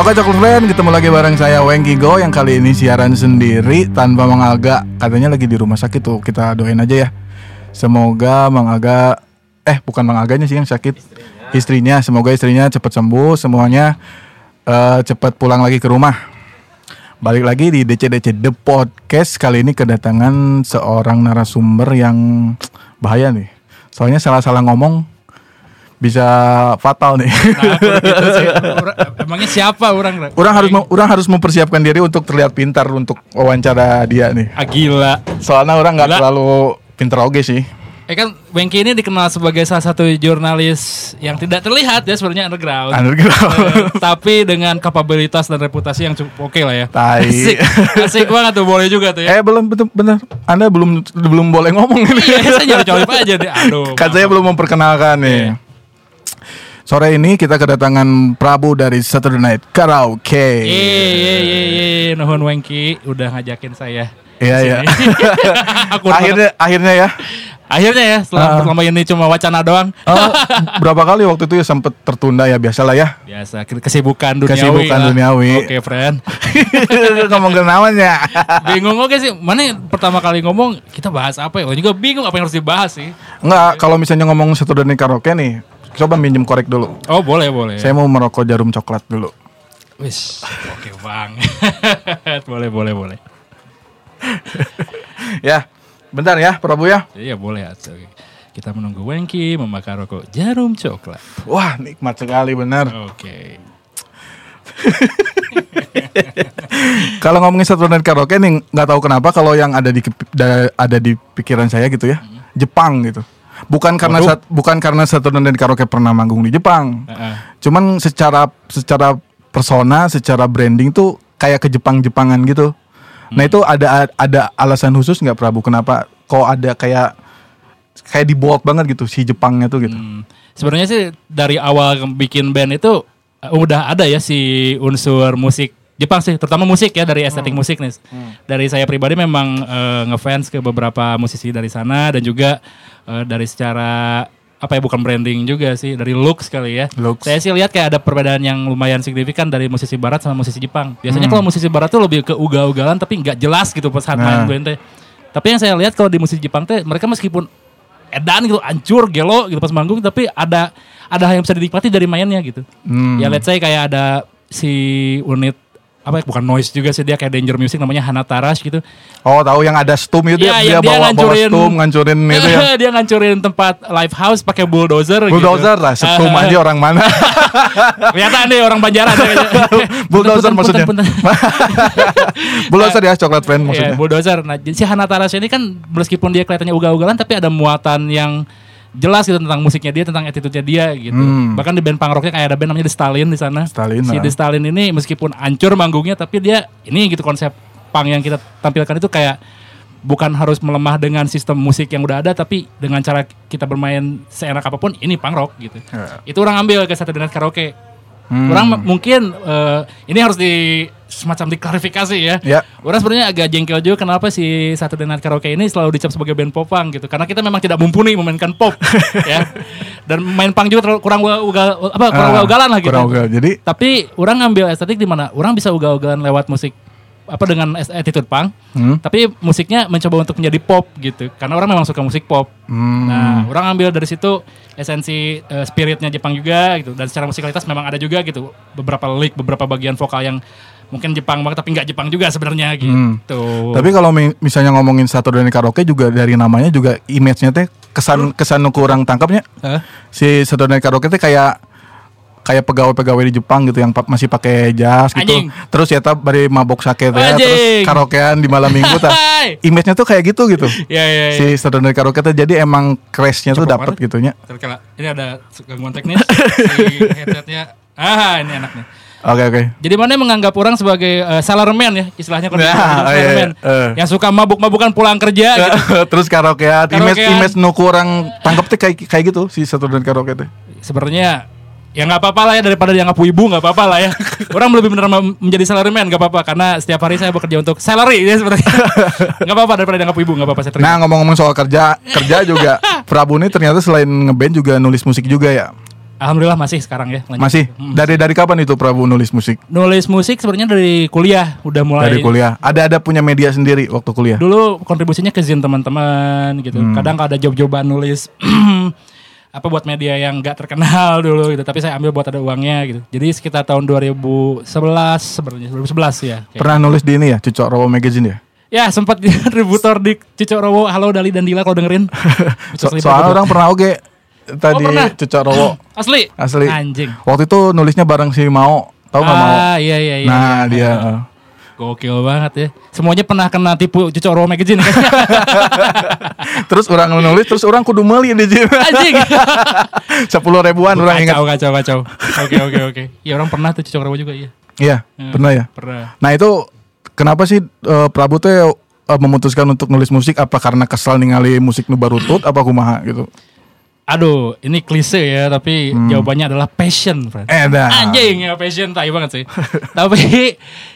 Oke Coklat Friend, ketemu lagi bareng saya Wengki Go yang kali ini siaran sendiri tanpa Mang Aga. Katanya lagi di rumah sakit tuh, kita doain aja ya. Semoga Mang Aga, eh bukan Mang Aganya sih yang sakit, istrinya. Semoga istrinya cepat sembuh, semuanya eh, cepat pulang lagi ke rumah. Balik lagi di DCDC The Podcast kali ini kedatangan seorang narasumber yang bahaya nih. Soalnya salah-salah ngomong bisa fatal nih. Nah, gitu sih. Ura- Emangnya siapa orang? Orang harus orang harus mempersiapkan diri untuk terlihat pintar untuk wawancara dia nih. Ah, gila. Soalnya orang nggak terlalu pintar oke sih. Eh kan Wengki ini dikenal sebagai salah satu jurnalis yang tidak terlihat ya sebenarnya underground. Underground. Eh, tapi dengan kapabilitas dan reputasi yang cukup oke lah ya. Tai. Asik, asik banget tuh boleh juga tuh ya. eh belum betul benar. Anda belum belum boleh ngomong ini. Iya, saya nyari aja deh. Aduh. kan saya belum memperkenalkan nih. Iya. Sore ini kita kedatangan Prabu dari Saturday Night Karaoke. Iya, iya, iya. Nuhun Wengki udah ngajakin saya. Iya iya. Akhirnya akhirnya ya. akhirnya ya Ah. setelah selama ini cuma wacana doang. Oh, berapa kali waktu itu ya sempet tertunda ya biasalah ya. Biasa kesibukan duniawi. Kesibukan lah. duniawi. Oke, friend. ngomong namanya. bingung oke sih mana pertama kali ngomong kita bahas apa ya Gua juga bingung apa yang harus dibahas sih Enggak, kalau misalnya ngomong Saturday Night Karaoke nih, coba minjem korek dulu. oh boleh boleh Saya mau merokok jarum coklat dulu. wis oke bang boleh boleh boleh Ya, bentar ya, Prabu ya. iya boleh. Oke. kita menunggu Wengki membakar rokok jarum coklat Wah, nikmat sekali benar. oke Kalau ngomongin Saturday Night Karaoke nih, nggak tahu kenapa kalau yang ada di da- ada di pikiran saya gitu ya, Jepang gitu. Bukan karena sat- bukan karena Saturday Night Karaoke pernah manggung di Jepang. Heeh. Cuman secara secara persona, secara branding tuh kayak ke Jepang-Jepangan gitu. Nah itu ada ada alasan khusus nggak Prabu kenapa kok ada kayak kayak di bold banget gitu si Jepangnya tuh gitu. Hmm, sebenarnya sih dari awal bikin band itu uh, udah ada ya si unsur musik Jepang sih, terutama musik ya dari estetik musik nih. Dari saya pribadi memang eh, ngefans ke beberapa musisi dari sana dan juga eh, dari secara apa ya bukan branding juga sih dari looks kali ya. Looks. Saya sih lihat kayak ada perbedaan yang lumayan signifikan dari musisi barat sama musisi Jepang. Biasanya kalau musisi barat tuh lebih ke ugal-ugalan tapi nggak jelas gitu pas saat Nah. main band teh. Tapi yang saya lihat kalau di musisi Jepang teh mereka meskipun edan gitu, hancur, gelo gitu pas manggung tapi ada ada hal yang bisa dinikmati dari mainnya gitu. Hmm. Ya let's say kayak ada si unit apa ya bukan noise juga sih dia kayak danger music namanya Hanatarash gitu. Oh tahu yang ada stum itu Iya, dia, dia dia bawa bawa ngancurin- stum ngancurin itu ya. dia ngancurin tempat live house pakai bulldozer Bulldozer gitu. lah, stum aja orang mana. Kelihatan deh orang Banjaran kayaknya. Bulldozer maksudnya. Bulldozer ya coklat friend Iya, maksudnya. bulldozer. Nah, si Hanatarash ini kan meskipun dia kelihatannya ugal-ugalan tapi ada muatan yang jelas gitu tentang musiknya dia, tentang attitude-nya dia gitu. Hmm. Bahkan di band punk rocknya kayak ada band namanya The Stalin di sana. Stalin, Si ah. The Stalin ini meskipun hancur manggungnya tapi dia ini gitu konsep punk yang kita tampilkan itu kayak bukan harus melemah dengan sistem musik yang udah ada tapi dengan cara kita bermain seenak apa pun ini punk rock gitu. Ya. Itu orang ambil ke Saturday Night Karaoke. Hmm. Orang mungkin eh, ini harus di semacam diklarifikasi ya. Ya. Orang sebenarnya agak jengkel juga kenapa si Saturday Night Karaoke ini selalu dicap sebagai band popang gitu. Karena kita memang tidak mumpuni memainkan pop ya. Dan main punk juga terlalu kurang ugal apa kurang Ah, ugal-ugalan lah gitu. kurang ugal. Jadi Tapi orang ngambil estetik di mana orang bisa ugal-ugalan lewat musik apa dengan attitude punk, Hmm. tapi musiknya mencoba untuk menjadi pop gitu. Karena orang memang suka musik pop. Hmm. Nah, orang ambil dari situ esensi eh, spiritnya Jepang juga gitu. Dan secara musikalitas memang ada juga gitu. Beberapa lick, beberapa bagian vokal yang mungkin Jepang banget tapi nggak Jepang juga sebenarnya gitu. Hmm. Tapi kalau mi- misalnya ngomongin Saturday Night Karaoke juga dari namanya juga image-nya teh kesan kesan nu kurang tangkapnya. Hah? Si Saturday Night Karaoke teh kayak kayak pegawai-pegawai di Jepang gitu yang pa- masih pakai jas gitu. Anjing. Terus ya tah bari mabok sake teh ya, terus karaokean di malam minggu tah. Image-nya tuh kayak gitu gitu. Ya ya ya. Si Saturday Karaoke teh jadi emang crash-nya tuh dapat gitunya. Terkala- Ini ada gangguan teknis si headsetnya. Ah, ini enak nih. Oke oke. Jadi mana menganggap orang sebagai uh, salaryman ya istilahnya kalau di- oh, iya, iya. Eh. yang suka mabuk-mabukan pulang kerja gitu. terus karaokean, image Karaokean. image nu kurang tangkap teh kayak kayak gitu si Saturday Night Karaoke teh. Sebenarnya ya nggak apa-apa lah ya daripada dianggap ibu nggak apa-apa lah ya. orang lebih benar menjadi salaryman nggak apa-apa karena setiap hari saya bekerja untuk salary ya sebenarnya. Nggak apa-apa daripada dianggap ibu nggak apa-apa saya terima. Nah ngomong-ngomong soal kerja kerja juga Prabu ini ternyata selain ngeband juga nulis musik juga ya. Alhamdulillah masih sekarang ya. lanjut. Masih. Dari dari kapan itu Prabu nulis musik? Nulis musik sebenarnya dari kuliah udah mulai. Dari kuliah. Ada ada punya media sendiri waktu kuliah. Dulu kontribusinya ke zin teman-teman gitu. Hmm. Kadang ada job-joban nulis apa buat media yang gak terkenal dulu gitu. Tapi saya ambil buat ada uangnya gitu. Jadi sekitar tahun 2011 sebenarnya 2011 ya. Kayak- Pernah nulis di ini ya, Cucok Rowo Magazine ya? Ya sempat distributor di Cicok Rowo. Halo Dali dan Dila kalau dengerin. So- soalnya orang pernah oke tadi Oh, pernah? Cucok Rowo asli. asli. Anjing. Waktu itu nulisnya bareng si Mao, tahu nggak Mao? Ah iya iya iya. Nah iya. dia uh, Gokil banget ya. Semuanya pernah kena tipu Cicok Rowo magazine kan? terus orang nulis terus orang kudu meli di sini Anjing. sepuluh ribuan orang ingat Kacau kacau kacau. Oke oke oke. Ya orang pernah tuh Cicok Rowo juga iya. iya Hmm. pernah ya Pernah. nah itu kenapa sih eh, Prabu tuh eh, memutuskan untuk nulis musik apa karena kesal ningali musik nu barutut apa kumaha gitu Aduh, ini klise ya, tapi jawabannya adalah passion, friend. Hmm. eh dah Anjing ya passion tai banget sih. tapi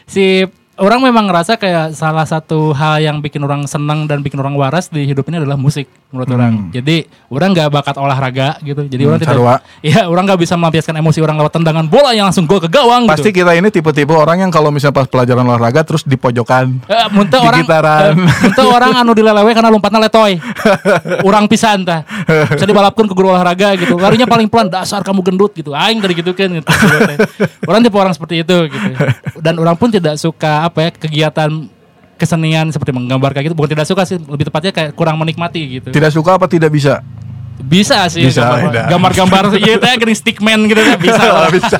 si orang memang ngerasa kayak salah satu hal yang bikin orang senang dan bikin orang waras di hidup ini adalah musik menurut orang. Jadi orang nggak bakat olahraga gitu. Jadi orang tidak Hmm, sarua. Iya, orang nggak bisa melampiaskan emosi orang lewat tendangan bola yang langsung gol ke gawang pasti gitu. kita ini tipe-tipe orang yang kalau misalnya pas pelajaran olahraga terus di pojokan Eh, muntah orang eh, muntah orang anu dilelewe karena lompatnya letoy. orang pisan tah. Bisa dibalapkan ke guru olahraga gitu. Larinya paling pelan, dasar kamu gendut gitu. Aing tadi gitu kan gitu. Orang tipe orang seperti itu gitu. Dan orang pun tidak suka apa ya kegiatan kesenian seperti menggambar kayak gitu. Bukan tidak suka sih, lebih tepatnya kayak kurang menikmati gitu. tidak suka apa tidak bisa Bisa sih Bisa, gambar-gambar iya teh gering stickman gitu kan bisa lah. Bisa.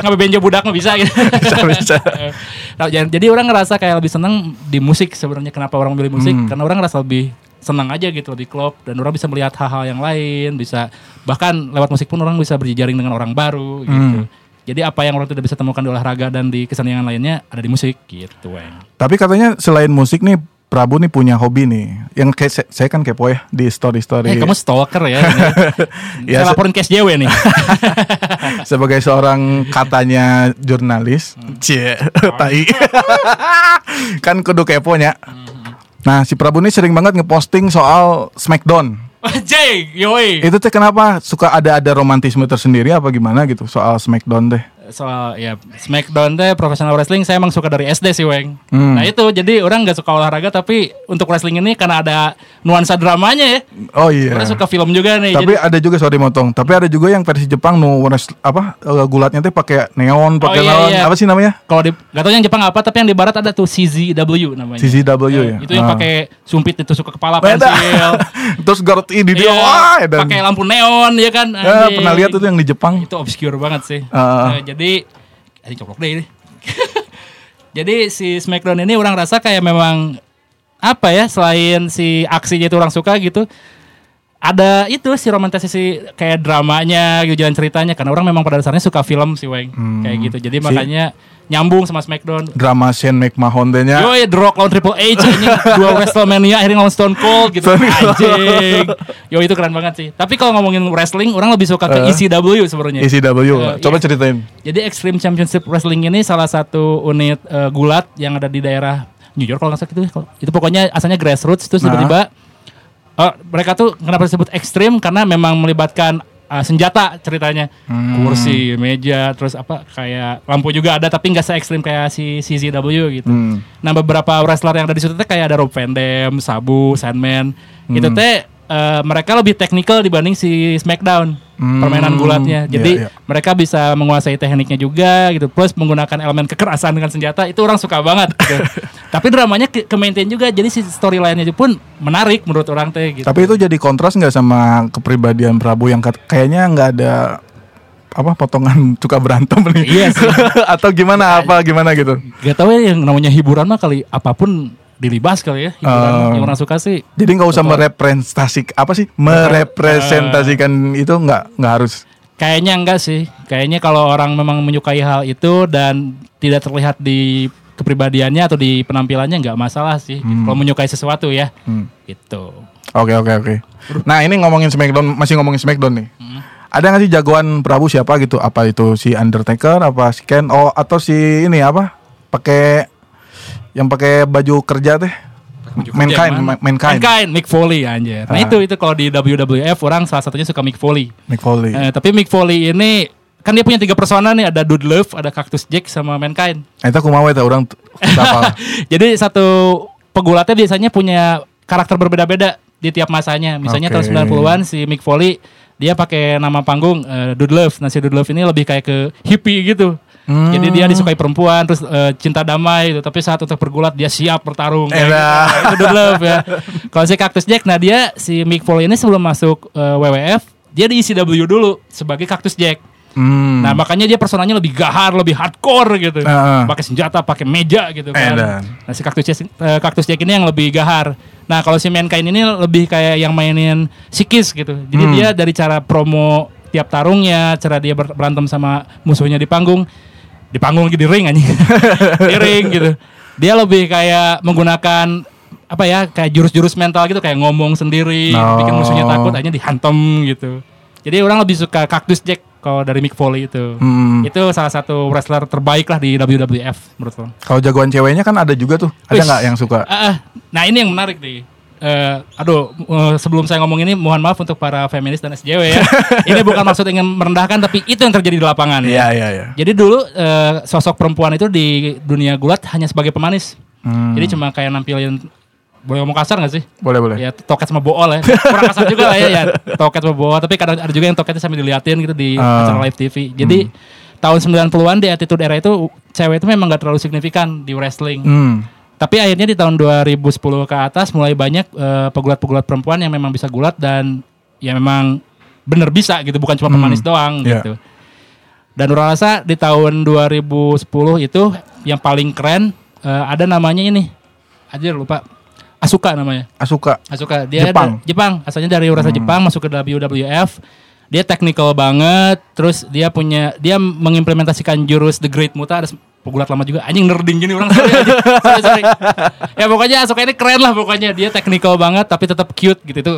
Ngabe benjo budak mah bisa gitu. Bisa, bisa. Nah, jadi orang ngerasa kayak lebih senang di musik sebenarnya kenapa orang milih musik Hmm. karena orang ngerasa lebih senang aja gitu di klub dan orang bisa melihat hal-hal yang lain bisa bahkan lewat musik pun orang bisa berjejaring dengan orang baru gitu. Hmm. Jadi apa yang orang tidak bisa temukan di olahraga dan di kesenian lainnya ada di musik gitu, Weng. Tapi katanya selain musik nih Prabu nih punya hobi nih. Yang kayak saya, saya kan kepo ya di story-story. Eh, kamu stalker ya. Ya, Saya laporin ke SJW nih. sebagai seorang katanya jurnalis. Hmm. Cie, tai. kan kudu keponya. Hmm. Nah, si Prabu nih sering banget ngeposting soal Smackdown. Jay, yoi. Itu teh kenapa suka ada ada romantisme tersendiri apa gimana gitu soal Smackdown teh? Soal ya Smackdown teh professional wrestling saya emang suka dari SD sih Weng. Hmm. Nah itu jadi orang nggak suka olahraga tapi untuk wrestling ini karena ada nuansa dramanya ya. Oh iya. Orang suka film juga nih. Tapi jadi, ada juga sorry motong. Tapi ada juga yang versi Jepang nu apa eh, gulatnya teh pakai neon, pakai Oh, iya, iya. apa sih namanya? kalau di gak tau yang Jepang apa tapi yang di barat ada tuh CZW namanya. CZW ya. Itu yang Ah. pakai sumpit itu suka kepala Beda. pensil. Terus Garut ini dia Iya, pakai lampu neon ya kan. Ya, pernah lihat itu yang di Jepang. itu obscure banget sih. Ah. Nah, jadi ini coplok deh ini. jadi si Smackdown ini orang rasa kayak memang apa ya selain si aksinya itu orang suka gitu ada itu si romantisasi kayak dramanya gitu jalan ceritanya karena orang memang pada dasarnya suka film sih Weng Hmm. kayak gitu jadi Si- makanya nyambung sama Smackdown Drama Shane McMahon nya. Yo ya The Rock lawan Triple H ini dua Wrestlemania akhirnya lawan Stone Cold gitu anjing. Yo itu keren banget sih. Tapi kalau ngomongin wrestling orang lebih suka ke Eh. ECW sebenarnya. ECW. Eh, Coba iya. ceritain. Jadi Extreme Championship Wrestling ini salah satu unit eh, gulat yang ada di daerah New York kalau nggak salah gitu ya. Itu pokoknya asalnya grassroots terus Nah. Oh, mereka tuh kenapa disebut ekstrim karena memang melibatkan eh, senjata ceritanya Hmm. kursi meja terus apa kayak lampu juga ada tapi nggak se ekstrim kayak si CZW gitu Hmm. nah beberapa wrestler yang ada di situ teh kayak ada Rob Van Dam, Sabu, Sandman itu Hmm. teh eh, mereka lebih teknikal dibanding si SmackDown Hmm. permainan gulatnya jadi Iya, iya. mereka bisa menguasai tekniknya juga gitu plus menggunakan elemen kekerasan dengan senjata itu orang suka banget gitu. tapi dramanya ke, ke maintain juga jadi si storyline-nya pun menarik menurut orang teh gitu Tapi itu jadi kontras nggak sama kepribadian Prabu yang kayaknya nggak ada apa potongan suka berantem nih. Iya sih. Atau gimana apa gimana gitu. gak tahu ya yang namanya hiburan mah kali apa pun dilibas kali ya hiburan yang orang suka sih Jadi nggak usah merepresentasi apa sih? Merepresentasikan itu nggak nggak harus. Kayaknya enggak sih. Kayaknya kalau orang memang menyukai hal itu dan tidak terlihat di kepribadiannya atau di penampilannya nggak masalah sih. gitu. Kalau menyukai sesuatu ya. Hmm. Gitu. Oke oke oke. Nah ini ngomongin Smackdown masih ngomongin Smackdown nih. Hmm. Ada nggak sih jagoan Prabu siapa gitu? Apa itu si Undertaker? Apa si Ken? Oh atau si ini apa? Pakai yang pakai baju kerja teh? Mankind, Mankind. Mankind, Mick Foley anjir. Nah Ah. itu itu kalau di WWF orang salah satunya suka Mick Foley. Mick Foley. Eh, tapi Mick Foley ini kan dia punya tiga persona nih, ada Dude Love, ada Cactus Jack sama Mankind. Eta aku mau eta orang t- siapa? Jadi satu pegulatnya biasanya punya karakter berbeda-beda di tiap masanya. Misalnya Oke. tahun 90-an si Mick Foley dia pakai nama panggung eh, Dude Love. Nah si Dude Love ini lebih kayak ke hippie gitu. Hmm. Jadi dia disukai perempuan terus eh, cinta damai gitu. Tapi saat untuk bergulat dia siap bertarung. kayak gitu. Elah. Nah, itu Love ya. Kalau si Cactus Jack, nah dia si Mick Foley ini sebelum masuk eh, WWF dia di ECW dulu sebagai Cactus Jack. Hmm. Nah makanya dia personanya lebih gahar, lebih hardcore gitu. Heeh. Pakai senjata, pakai meja gitu kan. Edan. Nah si Cactus Jack, eh, Cactus Jack ini yang lebih gahar. Nah kalau si Mankind ini lebih kayak yang mainin sikis gitu. Jadi Hmm. dia dari cara promo tiap tarungnya, cara dia ber- berantem sama musuhnya di panggung, di panggung lagi di ring anjing, di ring gitu. Dia lebih kayak menggunakan apa ya kayak jurus-jurus mental gitu kayak ngomong sendiri, Oh. bikin musuhnya takut, akhirnya dihantam gitu. Jadi orang lebih suka Cactus Jack kalau dari Mick Foley itu. Hmm. Itu salah satu wrestler terbaik lah di WWF menurut orang. Kalau jagoan ceweknya kan ada juga tuh. Ada nggak yang suka? Ah, ah. nah ini yang menarik nih. Eh, aduh, eh, sebelum saya ngomong ini, mohon maaf untuk para feminis dan SJW ya. ini bukan maksud ingin merendahkan, tapi itu yang terjadi di lapangan. Iya ya. iya iya. Jadi dulu eh, sosok perempuan itu di dunia gulat hanya sebagai pemanis. Hmm. Jadi cuma kayak nampilin, boleh ngomong kasar gak sih? Boleh boleh. Ya toket sama bool ya. Kurang kasar juga lah ya, ya toket sama bool. Tapi kadang ada juga yang toketnya sambil diliatin gitu di Ah. acara live TV. Jadi tahun 90-an di Attitude Era itu cewek itu memang gak terlalu signifikan di wrestling. Hmm. Tapi akhirnya di tahun 2010 ke atas mulai banyak eh, pegulat-pegulat perempuan yang memang bisa gulat dan ya memang bener bisa gitu, bukan cuma Hmm. pemanis doang Iya. gitu. Dan Nurul rasa di tahun 2010 itu yang paling keren eh, ada namanya ini. Aja lupa. Asuka namanya. Asuka. Asuka dia Jepang. da- Jepang asalnya dari rasa Jepang masuk ke WWF dia technical banget terus dia punya dia mengimplementasikan jurus The Great Muta ada pegulat lama juga anjing nerding gini orang sorry, sorry, sorry. ya pokoknya Asuka ini keren lah pokoknya dia technical banget tapi tetap cute gitu itu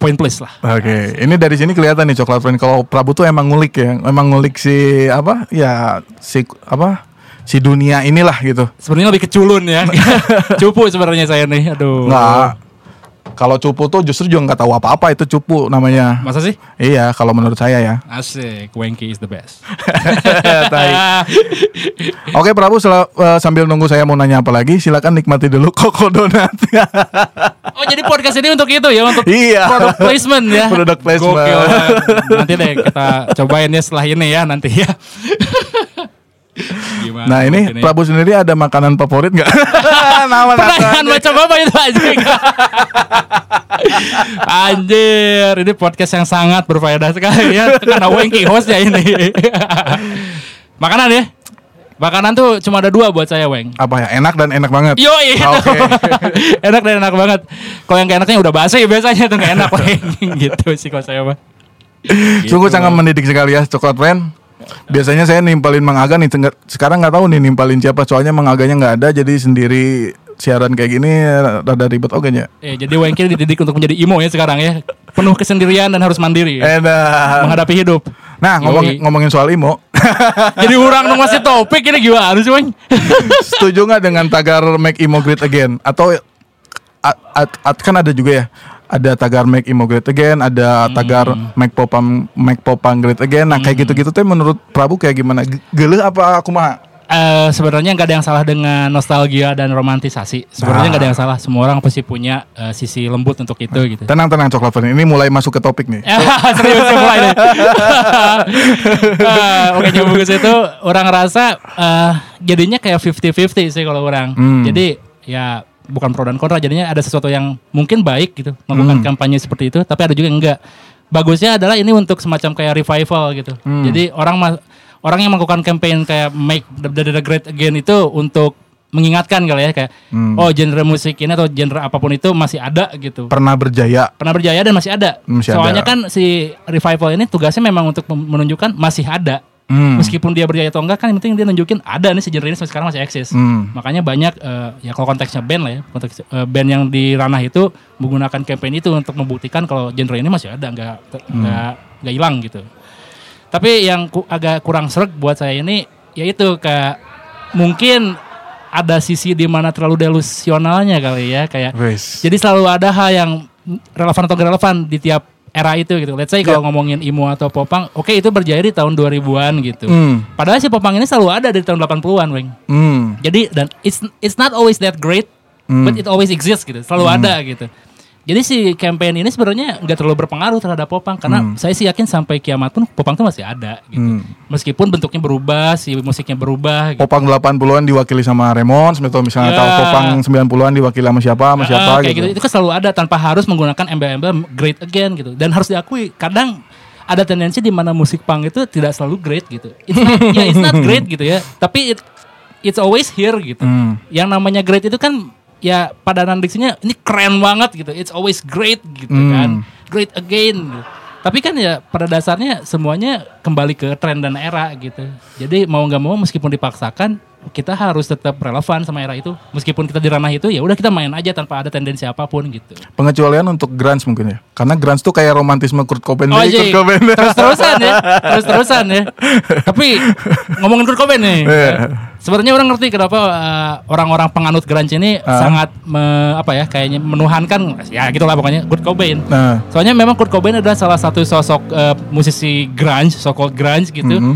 point place lah Oke, ini dari sini kelihatan nih coklat friend. Kalau Prabu tuh emang ngulik ya, emang ngulik si apa? Ya si apa? Si dunia inilah gitu. sebenarnya lebih keculun ya cupu sebenarnya saya nih aduh Nggak. Kalau cupu tuh justru juga nggak tahu apa-apa itu cupu namanya. masa sih Iya, kalau menurut saya ya. asik Wanky is the best. Oke Prabu sel- eh, sambil nunggu saya mau nanya apa lagi, silakan nikmati dulu koko donat. Oh jadi podcast ini untuk itu ya untuk Iya. product placement ya. Product placement. Gokil. Nanti deh kita cobain ya setelah ini ya nanti ya. Gimana nah ini buat Prabu sendiri ada makanan favorit nggak? Nama Pertanyaan macam apa itu anjing? Anjir, ini podcast yang sangat berfaedah sekali ya karena Wengki hostnya ini. Makanan ya? Makanan tuh cuma ada dua buat saya, Weng. Apa ya? Enak dan enak banget. Yo iya. Oke. enak dan enak banget. Kalau yang enaknya udah basi biasanya tuh gak enak Weng. gitu sih kalau saya mah. Sungguh Gitu. sangat mendidik sekali ya coklat friend. Biasanya saya nimpalin Mang Aga nih, sekarang nggak tahu nih nimpalin siapa soalnya Mang Aganya nggak ada jadi sendiri siaran kayak gini rada ribet oke nya. Eh, jadi Wengki dididik untuk menjadi imo ya sekarang ya. Penuh kesendirian dan harus mandiri ya. Edah. Menghadapi hidup. Nah ngomong, Yoi. ngomongin soal Imo, Jadi orang dong masih topik ini gimana sih Weng? setuju nggak dengan tagar Make Imo Great Again? Atau at- at- at- kan ada juga ya, ada tagar Make Imo Great Again, ada tagar Make Popang Make Popang Great Again. Nah kayak gitu-gitu tuh menurut Prabu kayak gimana? Geleh apa aku mah? Eh, sebenarnya nggak ada yang salah dengan nostalgia dan romantisasi. Sebenarnya nggak ada yang salah. Semua orang pasti punya eh, sisi lembut untuk itu gitu. Tenang-tenang coklat friend, ini mulai masuk ke topik nih. Serius mulai deh. Eh, Oke nyambung ke situ orang rasa eh, jadinya kayak 50-50 sih kalau orang. Hmm. Jadi ya bukan pro dan kontra jadinya ada sesuatu yang mungkin baik gitu melakukan Hmm. kampanye seperti itu tapi ada juga yang enggak. Bagusnya adalah ini untuk semacam kayak revival gitu. Hmm. Jadi orang orang yang melakukan campaign kayak make the, the, the great again itu untuk mengingatkan kali ya kayak Hmm. oh genre musik ini atau genre apa pun itu masih ada gitu Pernah berjaya. pernah berjaya dan masih ada. Masih Soalnya ada. kan si revival ini tugasnya memang untuk menunjukkan masih ada. Hmm. Meskipun dia berjaya atau enggak kan yang penting dia nunjukin ada nih genre ini sampai sekarang masih eksis. Hmm. Makanya banyak eh, ya kalau konteksnya band lah ya, konteks eh, band yang di ranah itu menggunakan campaign itu untuk membuktikan kalau genre ini masih ada, enggak Hmm. enggak enggak hilang gitu. Tapi yang ku- agak kurang serg buat saya ini yaitu kayak mungkin ada sisi di mana terlalu delusionalnya kali ya kayak Wes. jadi selalu ada hal yang relevan atau gak relevan di tiap era itu gitu. Let's say kalau ngomongin emo atau popang, oke itu berjaya di tahun 2000-an gitu. Hmm. Padahal si popang ini selalu ada dari tahun 80-an, Weng. Hmm. Jadi dan it's it's not always that great, but it always exists gitu. Selalu ada gitu. Jadi si campaign ini sebenarnya nggak terlalu berpengaruh terhadap popang karena saya sih yakin sampai kiamat pun popang tuh masih ada gitu. Hmm. Meskipun bentuknya berubah, si musiknya berubah gitu. Popang 80-an diwakili sama atau misalnya Ya. tahu Popang 90-an diwakili sama siapa sama siapa kayak gitu. gitu. Itu kan selalu ada tanpa harus menggunakan embel-embel great again gitu. Dan harus diakui kadang ada tendensi di mana musik punk itu tidak selalu great gitu. It's not, ya it's not great gitu ya. Tapi it, it's always here gitu. Hmm. Yang namanya great itu kan ya padanan diksinya ini keren banget gitu. It's always great gitu Hmm. kan. Great again. gitu. Tapi kan ya pada dasarnya semuanya kembali ke tren dan era gitu. Jadi mau nggak mau meskipun dipaksakan kita harus tetap relevan sama era itu. Meskipun kita di ranah itu ya udah kita main aja tanpa ada tendensi apa pun gitu. Pengecualian untuk grunge mungkin ya. Karena grunge tuh kayak romantisme Kurt Cobain. Oh iya, Kurt Cobain. terus-terusan ya, terus-terusan ya. Tapi ngomongin Kurt Cobain nih, Iya. sebenarnya orang ngerti kenapa uh, orang-orang penganut grunge ini Ah. sangat me- apa ya, kayaknya menuhankan, ya gitulah pokoknya Kurt Cobain. Nah, Soalnya memang Kurt Cobain adalah salah satu sosok uh, musisi grunge, so-called grunge gitu, Mhm.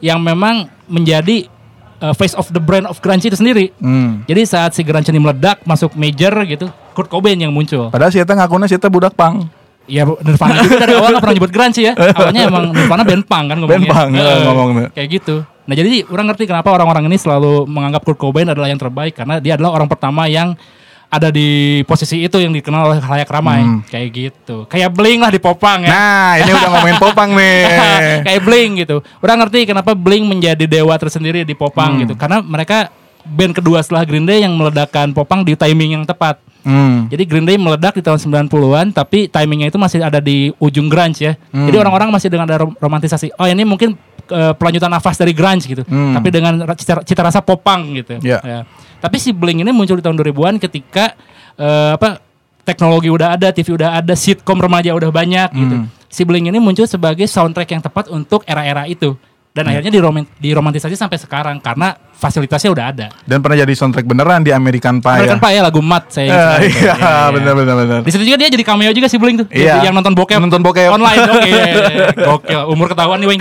yang memang menjadi uh, face of the brand of grunge itu sendiri. hmm. Jadi saat si grunge ini meledak masuk major gitu, Kurt Cobain yang muncul. Padahal si Eta ngakunya si Eta budak pang. Ya Nirvana juga dari awal gak pernah nyebut grunge ya. Awalnya emang Nirvana band punk kan ngomongnya. Band punk, Heeh, ngomongnya. Kayak gitu. Nah jadi orang ngerti kenapa orang-orang ini selalu menganggap Kurt Cobain adalah yang terbaik. Karena dia adalah orang pertama yang ada di posisi itu yang dikenal oleh khalayak ramai. Kayak gitu. Kayak Blink lah di Popang ya. Hmm. Nah, ini udah ngomongin Popang nih. kayak Blink gitu. Orang ngerti kenapa Blink menjadi dewa tersendiri di Hmm. Popang gitu. Karena mereka band kedua setelah Green Day yang meledakkan Popang di timing yang tepat. Hmm. Jadi Green Day meledak di tahun 90-an tapi timingnya itu masih ada di ujung grunge ya. Hmm. Jadi orang-orang masih dengan ada rom- romantisasi. Oh ini mungkin eh, pelanjutan nafas dari grunge gitu. Hmm. Tapi dengan cita, cita rasa popang gitu. Ya. Ya. Tapi si Blink ini muncul di tahun 2000-an ketika eh, apa teknologi udah ada, TV udah ada, sitcom remaja udah banyak gitu. Hmm. Si Blink ini muncul sebagai soundtrack yang tepat untuk era-era itu. Hmm. Dan akhirnya diroman- diromantisasi sampai sekarang karena fasilitasnya udah ada. Dan pernah jadi soundtrack beneran di American Pie. American ya. Pie ya lagu Mat saya. Eh, itu. iya, Iya, iya. benar benar benar. Di situ juga dia jadi cameo juga si Blink tuh. Iya. Yang nonton bokep. Nonton bokep. Online. Oke. Gokil. Umur ketahuan nih Weng.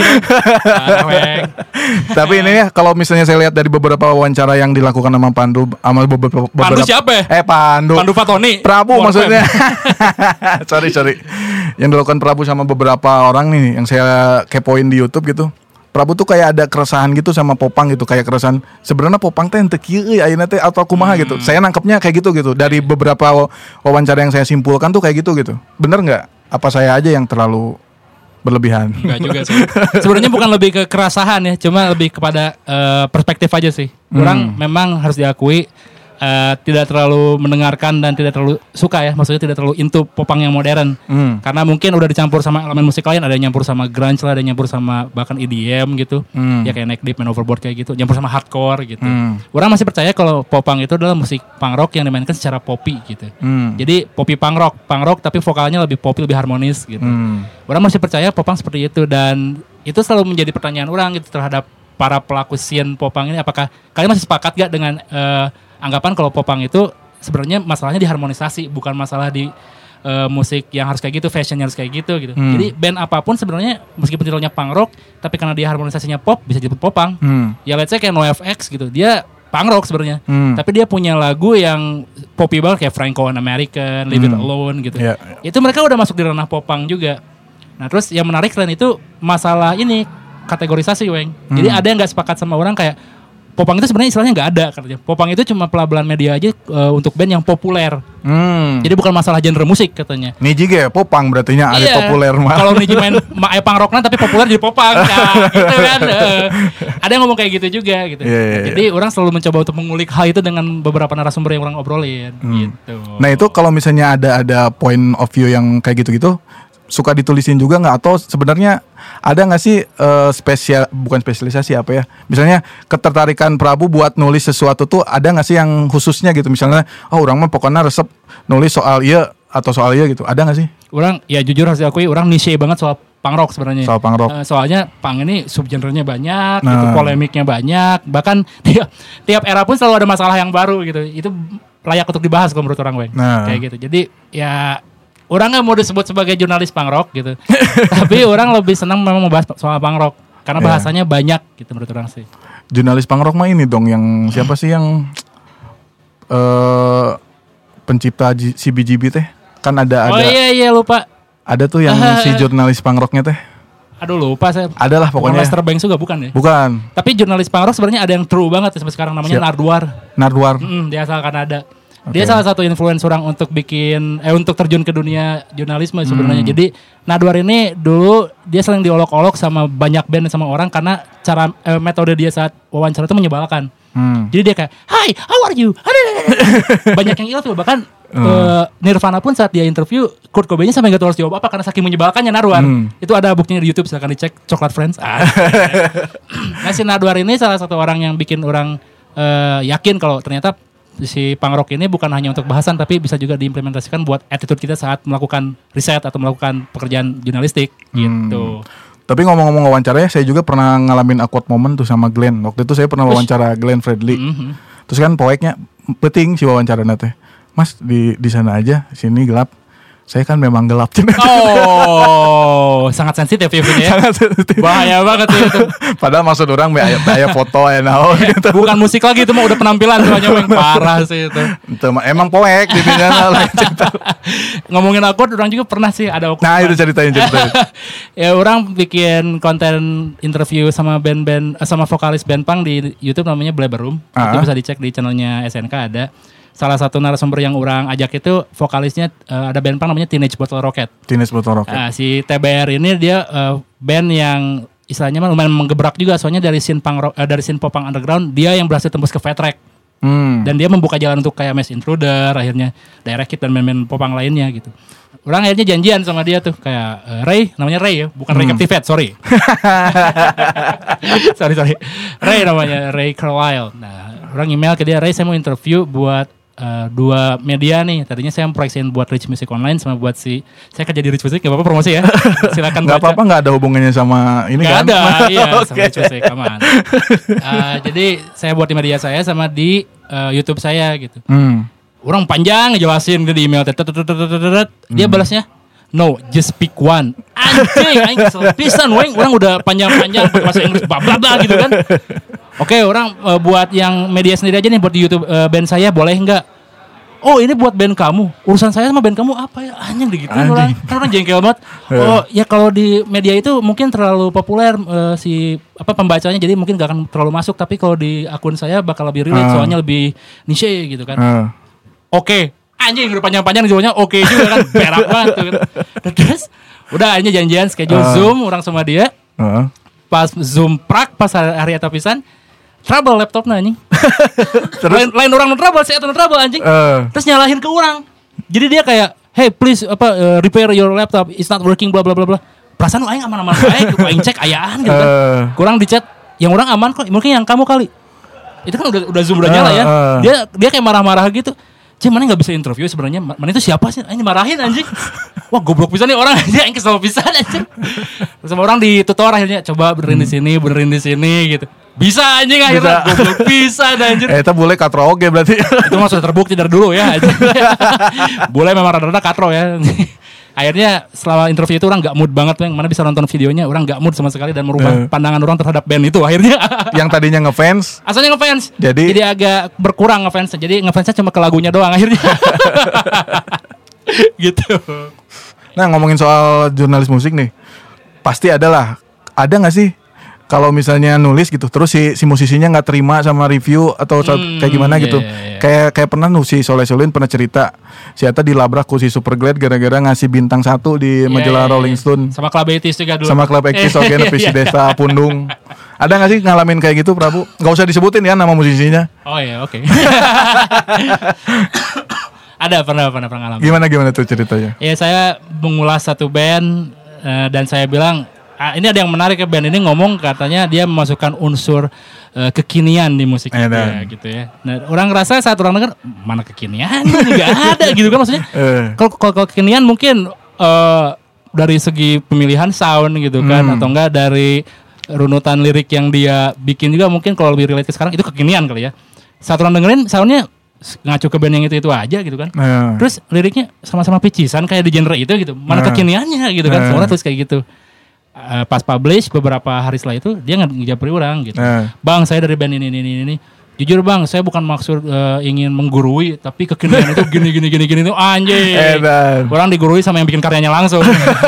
Tapi ini ya kalau misalnya saya lihat dari beberapa wawancara yang dilakukan sama Pandu sama beberapa Pandu siapa ya? Eh Pandu. Pandu Fatoni. Prabu Warfare. maksudnya. sorry sorry. Yang dilakukan Prabu sama beberapa orang nih yang saya kepoin di YouTube gitu. Prabu tuh kayak ada keresahan gitu sama Popang gitu kayak keresahan sebenarnya Popang teh ente kieu ayeuna teh atau kumaha gitu. Saya nangkepnya kayak gitu gitu. Dari beberapa wa- wawancara yang saya simpulkan tuh kayak gitu gitu. Bener nggak? Apa saya aja yang terlalu berlebihan? Enggak juga sih. Sebenarnya bukan lebih ke kerasahan ya, cuma lebih kepada eh, perspektif aja sih. Orang memang harus diakui eh, tidak terlalu mendengarkan dan tidak terlalu suka ya, maksudnya tidak terlalu into popang yang modern. Hmm. Karena mungkin udah dicampur sama elemen musik lain, ada yang nyampur sama grunge lah, ada yang nyampur sama bahkan EDM gitu. Hmm. Ya kayak Neck Deep, Man Overboard kayak gitu, nyampur sama hardcore gitu. Hmm. Orang masih percaya kalau popang itu adalah musik punk rock yang dimainkan secara poppy gitu. Hmm. Jadi poppy punk rock, punk rock tapi vokalnya lebih poppy, lebih harmonis gitu. Hmm. Orang masih percaya popang seperti itu dan itu selalu menjadi pertanyaan orang gitu terhadap para pelaku scene popang ini apakah kalian masih sepakat gak dengan eh, anggapan kalau popang itu sebenarnya masalahnya di harmonisasi bukan masalah di eh, musik yang harus kayak gitu, fashionnya harus kayak gitu gitu. Hmm. Jadi band apa pun sebenarnya meskipun titelnya punk rock tapi karena dia harmonisasinya pop bisa disebut popang. Hmm. Ya let's say kayak NoFX gitu. Dia punk rock sebenarnya. Hmm. Tapi dia punya lagu yang poppy banget kayak Franco and American, Leave It Hmm. Alone gitu Ya. itu mereka udah masuk di ranah popang juga. Nah terus yang menarik selain itu masalah ini kategorisasi weng. Jadi Hmm. ada yang nggak sepakat sama orang kayak popang itu sebenarnya istilahnya nggak ada katanya. Popang itu cuma pelabelan media aja eh, untuk band yang populer. Hmm. Jadi bukan masalah genre musik katanya. Ini juga ya popang berarti nya ada Iya. populer mah. Kalau Niji main ma- eh, punk rockna tapi populer jadi popang, nah, gitu kan. eh. ada yang ngomong kayak gitu juga gitu. Iya, iya, iya. Jadi orang selalu mencoba untuk mengulik hal itu dengan beberapa narasumber yang orang obrolin gitu. Nah itu kalau misalnya ada ada point of view yang kayak gitu-gitu suka ditulisin juga nggak atau sebenarnya ada nggak sih eh, spesial bukan spesialisasi apa ya misalnya ketertarikan Prabu buat nulis sesuatu tuh ada nggak sih yang khususnya gitu misalnya oh orang mah pokoknya resep nulis soal iya atau soal iya gitu? Ada nggak sih? Orang ya jujur harus diakui orang niche banget soal punk rock sebenarnya. Soal punk rock. Eh, soalnya punk ini subgenrenya banyak, Nah. itu polemiknya banyak, bahkan tiap tiap era pun selalu ada masalah yang baru gitu. Itu layak untuk dibahas kalau menurut orang Weng. Nah. Kayak gitu. Jadi ya orang nggak mau disebut sebagai jurnalis punk rock gitu. Tapi orang lebih senang memang membahas soal punk rock karena Iya. bahasanya banyak gitu menurut orang sih. Jurnalis punk rock mah ini dong yang siapa sih yang eh pencipta G- CBGB teh? Kan ada oh ada iya iya lupa. ada tuh yang si jurnalis punk rocknya teh. Aduh lupa saya. Adalah Bukan pokoknya. Lester Banks juga bukan ya? Bukan. Tapi jurnalis punk rock sebenarnya ada yang true banget ya sampai sekarang namanya Siap. Nardwar. Nardwar. Mm, dia asal Kanada. Dia Oke. salah satu influence orang untuk bikin eh untuk terjun ke dunia jurnalisme sebenarnya. Hmm. Jadi Nadwar ini dulu dia sering diolok-olok sama banyak band sama orang karena cara eh, metode dia saat wawancara itu menyebalkan. Hmm. Jadi dia kayak, "Hi, how are you?" banyak yang ilfil bahkan Hmm. eh, Nirvana pun saat dia interview Kurt Cobain-nya sampai gak tahu harus jawab apa karena saking menyebalkannya Nadwar. Hmm. Itu ada buktinya di YouTube silakan dicek Coklat Friends. Ah. nah si Nadwar ini salah satu orang yang bikin orang eh, yakin kalau ternyata si punk rock ini bukan hanya untuk bahasan tapi bisa juga diimplementasikan buat attitude kita saat melakukan riset atau melakukan pekerjaan jurnalistik gitu. Tapi ngomong-ngomong wawancara ya, saya juga pernah ngalamin awkward moment tuh sama Glenn. Waktu itu saya pernah wawancara Glenn Fredly. Mhm. Terus kan poeknya penting si wawancara teh. Mas di di sana aja, sini gelap. Saya kan memang gelap. Oh, sangat sensitif ya Vin, ya. Bahaya banget ya itu. Padahal maksud orang be aya aya foto aya naon gitu. Bukan musik lagi itu mah udah penampilan soalnya yang parah sih itu. Itu mah emang poek di sana lain cerita. Ngomongin awkward orang juga pernah sih ada awkward. Nah, itu ceritain ceritain. ya orang bikin konten interview sama band-band eh, sama vokalis band punk di YouTube namanya Blabber Room. Itu Ah. bisa dicek di channelnya SNK ada. Salah satu narasumber yang orang ajak itu vokalisnya eh, ada band punk namanya Teenage Bottle Rocket. Teenage Bottle Rocket. Nah, si TBR ini dia eh, band yang istilahnya mah lumayan menggebrak juga soalnya dari scene punk eh, dari scene pop punk underground dia yang berhasil tembus ke Fat Track Hmm. dan dia membuka jalan untuk kayak Mass Intruder akhirnya Direct Hit dan band-band popang lainnya gitu. Orang akhirnya janjian sama dia tuh kayak eh, Ray namanya Ray ya bukan Ray Captivate sorry sorry sorry Ray namanya Ray Carlisle nah orang email ke dia Ray saya mau interview buat eh, dua media nih tadinya saya proyeksiin buat Rich Music Online sama buat si saya kerja di Rich Music gak apa-apa promosi ya silakan Gak apa-apa nggak ada hubungannya sama ini Gak kan? ada, iya, sama Rich Music, aman. Eh, jadi saya buat di media saya sama di eh, YouTube saya gitu. Hmm. Orang panjang ngejelasin gitu di email. Dia balasnya, no, just pick one. Anjing, aing kesel pisan, weng. Orang udah panjang-panjang pakai bahasa Inggris, bla bla gitu kan. Oke, orang eh, buat yang media sendiri aja nih buat di YouTube eh, band saya boleh nggak? Oh ini buat band kamu Urusan saya sama band kamu apa ya Anjing Anjing. orang Kan orang jengkel banget Oh ya kalau di media itu mungkin terlalu populer eh, Si apa pembacanya Jadi mungkin gak akan terlalu masuk Tapi kalau di akun saya bakal lebih relate Ah. Soalnya lebih niche gitu kan Eh. Oke Anjing udah panjang-panjang jawabnya oke juga kan Berak banget tuh kan. Terus Udah akhirnya janjian schedule Ah. zoom Orang sama dia Heeh. Pas zoom prak Pas hari, hari atau pisan Trouble laptopnya anjing. Lain, lain orang no trouble Saya no trouble anjing. Eh. terus nyalahin ke orang. Jadi dia kayak hey please apa uh, repair your laptop. It's not working bla bla bla bla. Perasaan lu aing aman-aman baik aing cek ayaan gitu kan. Eh. kurang di chat. Yang orang aman kok mungkin yang kamu kali. Itu kan udah udah zoom udah nyala ya. dia dia kayak marah-marah gitu. Cih, mana nggak bisa interview sebenarnya? Ma- Mana itu siapa sih? Ini marahin anjing. Wah, goblok bisa nih orang. Aja yang kesel pisan anjing. Terus sama orang ditutor akhirnya coba benerin di sini, benerin di sini gitu. Bisa anjing akhirnya. Bisa. goblok. Bisa anjing. Eh, itu boleh katro oge berarti. itu mah sudah terbukti dari dulu ya boleh memang rada-rada katro ya. Akhirnya setelah interview itu orang nggak mood banget yang mana bisa nonton videonya orang nggak mood sama sekali dan merubah Eh. pandangan orang terhadap band itu akhirnya. Yang tadinya ngefans. Asalnya ngefans. Jadi- jadi agak berkurang ngefansnya. Jadi ngefansnya cuma ke lagunya doang akhirnya. Gitu. Nah ngomongin soal jurnalis musik nih, pasti ada lah. Ada nggak sih kalau misalnya nulis gitu, terus si si musisinya nggak terima sama review atau Hmm, kayak gimana iya, gitu? iya, iya. Kayak kayak pernah nu si Soleh Solin pernah cerita, si Ata dilabrak ku si Superglad gara-gara ngasih bintang satu di majalah Iya, iya, Rolling iya. Stone sama Club Etis juga dulu sama klub Ektis oke Iya, nepi si iya. desa Pundung. Ada nggak sih ngalamin kayak gitu Prabu? Gak usah disebutin ya nama musisinya. oh iya oke ada pernah pernah pernah ngalamin Gimana gimana tuh ceritanya? Ya saya mengulas satu band eh, dan saya bilang ah, ini ada yang menarik ya band ini ngomong katanya dia memasukkan unsur eh, kekinian di musik dia dan. gitu ya. Nah, orang ngerasa saat orang dengar mana kekinian nggak ada gitu kan maksudnya. Eh. Kalau kalau kekinian mungkin eh, dari segi pemilihan sound gitu kan Hmm. atau enggak dari runutan lirik yang dia bikin juga mungkin kalau lebih relate ke sekarang itu kekinian kali ya. Saat orang dengerin soundnya ngacu ke band yang itu itu aja gitu kan. Eh. Terus liriknya sama-sama picisan kayak di genre itu gitu. Mana Nah. kekiniannya gitu kan. Nah. Semua terus kayak gitu. Eh, pas publish beberapa hari setelah itu dia nge- ngejapri orang gitu. Eh. Bang saya dari band ini ini ini ini. Jujur bang, saya bukan maksud eh, ingin menggurui, tapi kekinian itu gini gini gini gini tuh anjing. Orang digurui sama yang bikin karyanya langsung.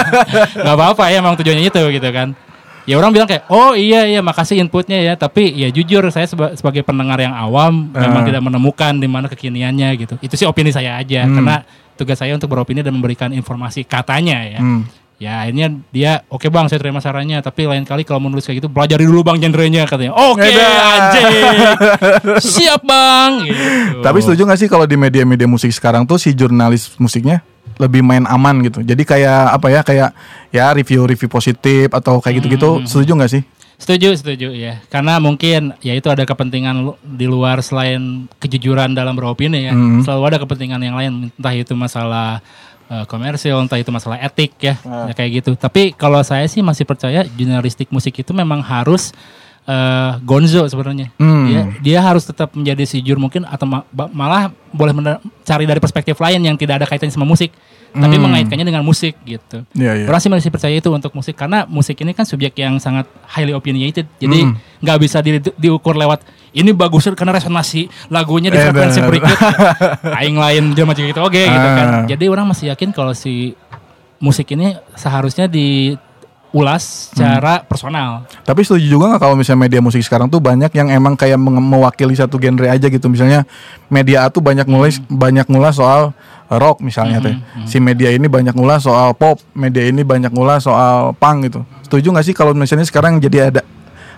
Gak apa-apa ya emang tujuannya itu gitu kan. Ya orang bilang kayak, oh iya iya makasih inputnya ya. Tapi ya jujur saya seba- sebagai pendengar yang awam memang Ah. tidak menemukan di mana kekiniannya gitu. Itu sih opini saya aja. Hmm. Karena tugas saya untuk beropini dan memberikan informasi katanya ya. Hmm. Ya akhirnya dia oke bang saya terima sarannya tapi lain kali kalau menulis kayak gitu pelajari dulu bang genrenya katanya. Oke Edan. anjing. Siap bang. Gitu. Tapi setuju gak sih kalau di media-media musik sekarang tuh si jurnalis musiknya lebih main aman gitu. Jadi kayak apa ya kayak ya review-review positif atau kayak gitu-gitu. Setuju gak sih? Setuju, setuju ya. Karena mungkin ya itu ada kepentingan di luar selain kejujuran dalam beropini ya. Hmm. Selalu ada kepentingan yang lain, entah itu masalah eh, komersil, entah itu masalah etik ya, ya kayak gitu. Tapi kalau saya sih masih percaya jurnalistik musik itu memang harus eh, gonzo sebenarnya. Hmm. Dia, dia harus tetap menjadi si jur mungkin atau ma- malah boleh cari dari perspektif lain yang tidak ada kaitannya sama musik, tapi Hmm. mengaitkannya dengan musik gitu. Iya, iya. Orang sih masih percaya itu untuk musik karena musik ini kan subjek yang sangat highly opinionated. Jadi Hmm. nggak bisa di- diukur lewat ini bagus karena resonasi lagunya di Eh, frekuensi berikut. Aing lain dia macam gitu. Oke gitu kan. Ah. Jadi orang masih yakin kalau si musik ini seharusnya diulas secara personal. Tapi setuju juga nggak kalau misalnya media musik sekarang tuh banyak yang emang kayak mewakili satu genre aja gitu. Misalnya media A tuh banyak ngulas banyak ngulas soal rock misalnya teh. Si media ini banyak ngulas soal pop, media ini banyak ngulas soal punk gitu. Setuju nggak sih kalau misalnya sekarang jadi ada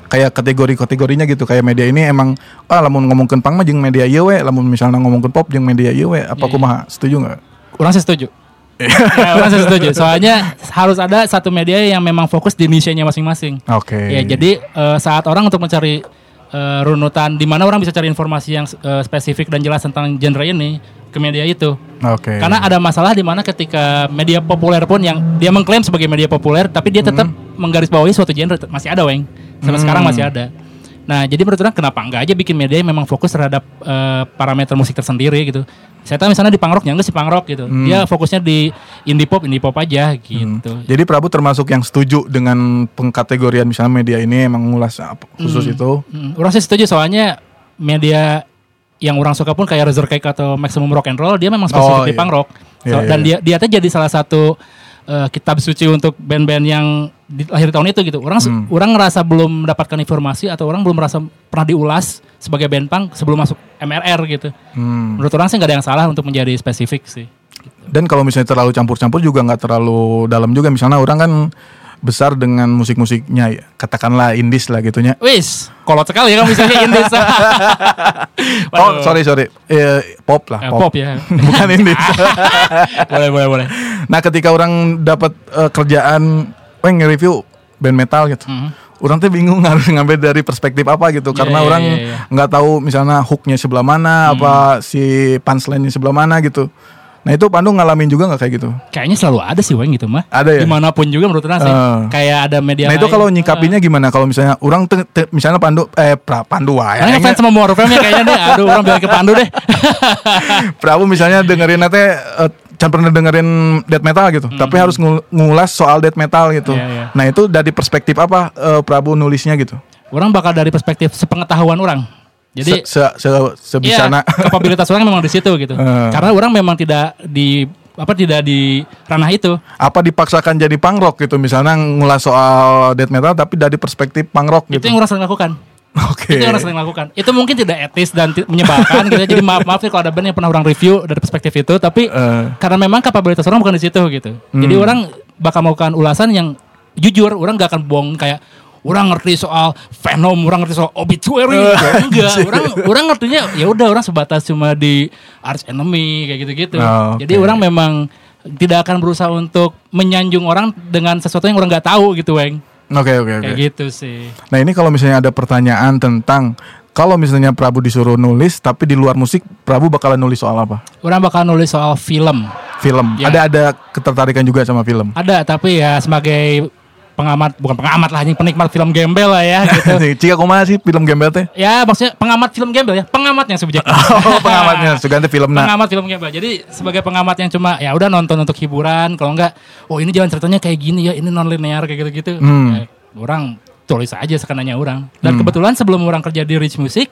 kayak kategori-kategorinya gitu kayak media ini emang ah lamun ngomongin punk mah jeung media ieu we, lamun misalnya ngomongin pop jeung media ieu we, apa Iya, kumaha? Setuju nggak? Orang sih setuju. Ya, orang sih setuju. Soalnya harus ada satu media yang memang fokus di niche-nya masing-masing. Oke. Ya, jadi eh, saat orang untuk mencari eh, runutan di mana orang bisa cari informasi yang eh, spesifik dan jelas tentang genre ini ke media itu. Oke. Karena ada masalah di mana ketika media populer pun yang dia mengklaim sebagai media populer tapi dia tetap menggarisbawahi suatu genre masih ada weng. Sampai Hmm. sekarang masih ada. Nah, jadi menurut orang kenapa enggak aja bikin media yang memang fokus terhadap eh, parameter musik tersendiri gitu. Saya tahu misalnya di punk rock, ya enggak sih punk rock gitu. Dia fokusnya di indie pop, indie pop aja gitu. Jadi Prabu termasuk yang setuju dengan pengkategorian misalnya media ini emang ngulas apa khusus itu. Hmm, orang sih setuju soalnya media yang orang suka pun kayak Razor Cake atau Maximum Rock and Roll dia memang spesifik Oh, di iya. punk rock. Iya, So- iya, dan iya. dia dia tuh jadi salah satu eh, kitab suci untuk band-band yang di, lahir tahun itu gitu. Orang Hmm. orang ngerasa belum mendapatkan informasi atau orang belum merasa pernah diulas sebagai band punk sebelum masuk MRR gitu. Hmm. Menurut orang sih nggak ada yang salah untuk menjadi spesifik sih. Dan kalau misalnya terlalu campur-campur juga nggak terlalu dalam juga. Misalnya orang kan besar dengan musik-musiknya ya. katakanlah indies lah gitunya. Wis, kolot sekali ya kamu misalnya indies. Oh sorry sorry Eh, pop lah Eh, pop. pop ya. bukan indies. boleh boleh boleh. nah ketika orang dapat eh, kerjaan, weh nge-review band metal gitu. Mhm. Orang tuh bingung harus ngambil dari perspektif apa gitu Iya, karena iya, orang iya, iya. nggak tahu misalnya hooknya sebelah mana apa si punchline-nya sebelah mana gitu. Nah itu Pandu ngalamin juga nggak kayak gitu? Kayaknya selalu ada sih Weng gitu mah. Ada ya? Di mana pun juga menurut orang sih. Eh. Kayak ada media nah itu kalau nyikapinya gimana? Kalau misalnya orang te- te- misalnya Pandu eh pra, Pandu wae. Karena ngefans sama Morfem ya kayaknya deh. Aduh orang bilang ke Pandu deh. Prabu misalnya dengerin nanti eh, jangan pernah dengerin death metal gitu, tapi harus ngul- ngulas soal death metal gitu. Iya, iya. Nah itu dari perspektif apa eh, Prabu nulisnya gitu? orang bakal dari perspektif sepengetahuan orang. Jadi se, se, se- sebisana. Iya, kapabilitas orang memang di situ gitu. Eh. Karena orang memang tidak di apa tidak di ranah itu. apa dipaksakan jadi punk rock gitu misalnya ngulas soal death metal tapi dari perspektif punk rock Itu gitu. yang orang sering lakukan. Oke. Itu yang orang sering lakukan. Itu mungkin tidak etis dan menyebalkan gitu. ya. Jadi maaf maaf nih kalau ada band yang pernah orang review dari perspektif itu, tapi Eh. karena memang kapabilitas orang bukan di situ gitu. Jadi Hmm. orang bakal melakukan ulasan yang jujur, orang gak akan bohong kayak orang ngerti soal Venom, orang ngerti soal obituary, Eh, Ya enggak. Orang orang ngertinya ya udah orang sebatas cuma di Arch Enemy kayak gitu-gitu. Oh, Jadi oke. orang memang tidak akan berusaha untuk menyanjung orang dengan sesuatu yang orang nggak tahu gitu, Weng. Oke oke oke. Kayak gitu sih. Nah ini kalau misalnya ada pertanyaan tentang kalau misalnya Prabu disuruh nulis tapi di luar musik Prabu bakalan nulis soal apa? Orang bakal nulis soal film. Film. Ya. Ada ada ketertarikan juga sama film. Ada tapi ya sebagai pengamat bukan pengamat lah, anjing penikmat film gembel lah ya gitu. Cika kumaha sih film gembel teh? ya maksudnya pengamat film gembel ya, pengamat yang subjektif. Oh pengamatnya Sugante film nah. pengamat film gembel. Jadi sebagai pengamat yang cuma ya udah nonton untuk hiburan, kalau enggak oh ini jalan ceritanya kayak gini ya, ini non linear kayak gitu-gitu. Hmm. Ya, orang tulis aja sekenanya orang. Dan kebetulan sebelum orang kerja di Rich Music,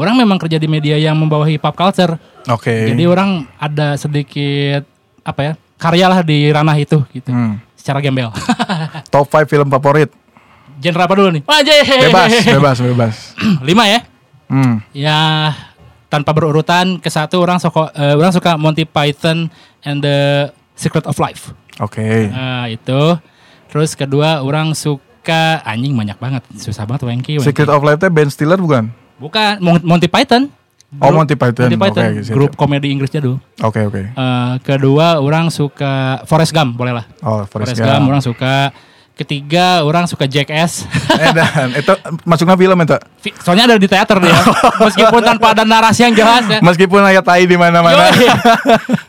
orang memang kerja di media yang membawahi pop culture. Oke. Jadi orang ada sedikit apa ya? karya lah di ranah itu gitu. Hmm. Secara gembel. Top 5 film favorit. Genre apa dulu nih? Wajah. Bebas, bebas, bebas. Lima ya? Hmm. Ya tanpa berurutan ke satu orang suka eh, orang suka Monty Python and the Secret of Life. Oke. Nah, itu. Terus kedua orang suka anjing banyak banget. Susah banget Wengki. Secret of Life teh Ben Stiller bukan? Bukan Mon- Monty Python. Oh, Grup- Monty Python. Monty Python. Oke, siap, grup siap. komedi Inggris jadul. Oke oke. Eh, kedua orang suka Forrest Gump boleh lah. Oh Forrest Forrest Gump Gump. orang suka. Ketiga orang suka Jackass. Eh dan itu masuknya film itu. Soalnya ada di teater dia. Meskipun tanpa ada narasi yang jelas ya. Meskipun ayat tai di mana-mana.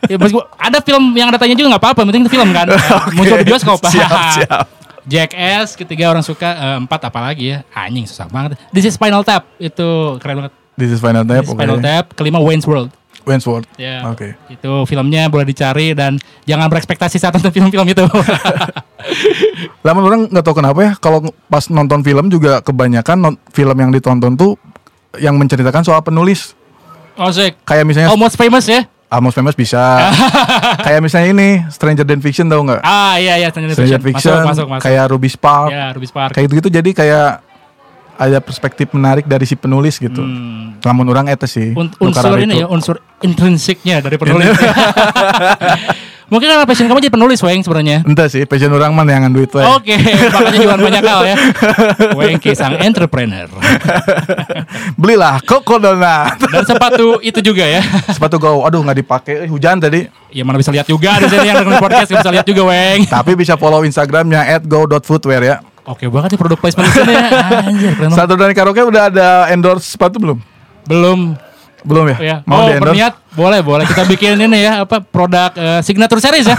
Ya, meskipun ada film yang ada tanya juga nggak apa-apa, penting itu film kan. Oke. Muncul di bioskop. Siap, siap. Jackass, ketiga orang suka, eh, empat apalagi ya. Anjing susah banget. This is Spinal Tap, itu keren banget. This is Final Tap. This is Oke. Spinal Tap, kelima Wayne's World. Wentworth. Ya. Oke. Itu filmnya boleh dicari dan jangan berekspektasi saat nonton film-film itu. Lama orang nggak tahu kenapa ya kalau pas nonton film juga kebanyakan non- film yang ditonton tuh yang menceritakan soal penulis. oh, sik. Kayak misalnya Almost famous ya? Almost Famous bisa. kayak misalnya ini Stranger Than Fiction tahu nggak? Ah iya iya Stranger Stranger Fiction. Fiction, Masuk masuk masuk. kayak Ruby Spark, ya Ruby Spark. kayak gitu jadi kayak ada perspektif menarik dari si penulis gitu. Hmm. Namun orang itu sih. Un- unsur ini itu. ya, unsur intrinsiknya dari penulis. Mungkin karena passion kamu jadi penulis, Weng sebenarnya. Entah sih, passion orang mana yang duit we. Oke, makanya jualan banyak hal ya. Wengki sang entrepreneur. Belilah Koko Donat. Dan sepatu itu juga ya. Sepatu go, aduh nggak dipakai, eh, hujan tadi. Ya mana bisa lihat juga di sini yang dengerin podcast bisa lihat juga, Weng. Tapi bisa follow Instagramnya @go.footwear ya. Oke banget nih produk placement ya. Anjir, keren. Satu dari karaoke udah ada endorse sepatu belum? Belum Belum ya? ya. Mau oh, berniat boleh, boleh kita bikin ini ya, apa produk eh, signature series ya.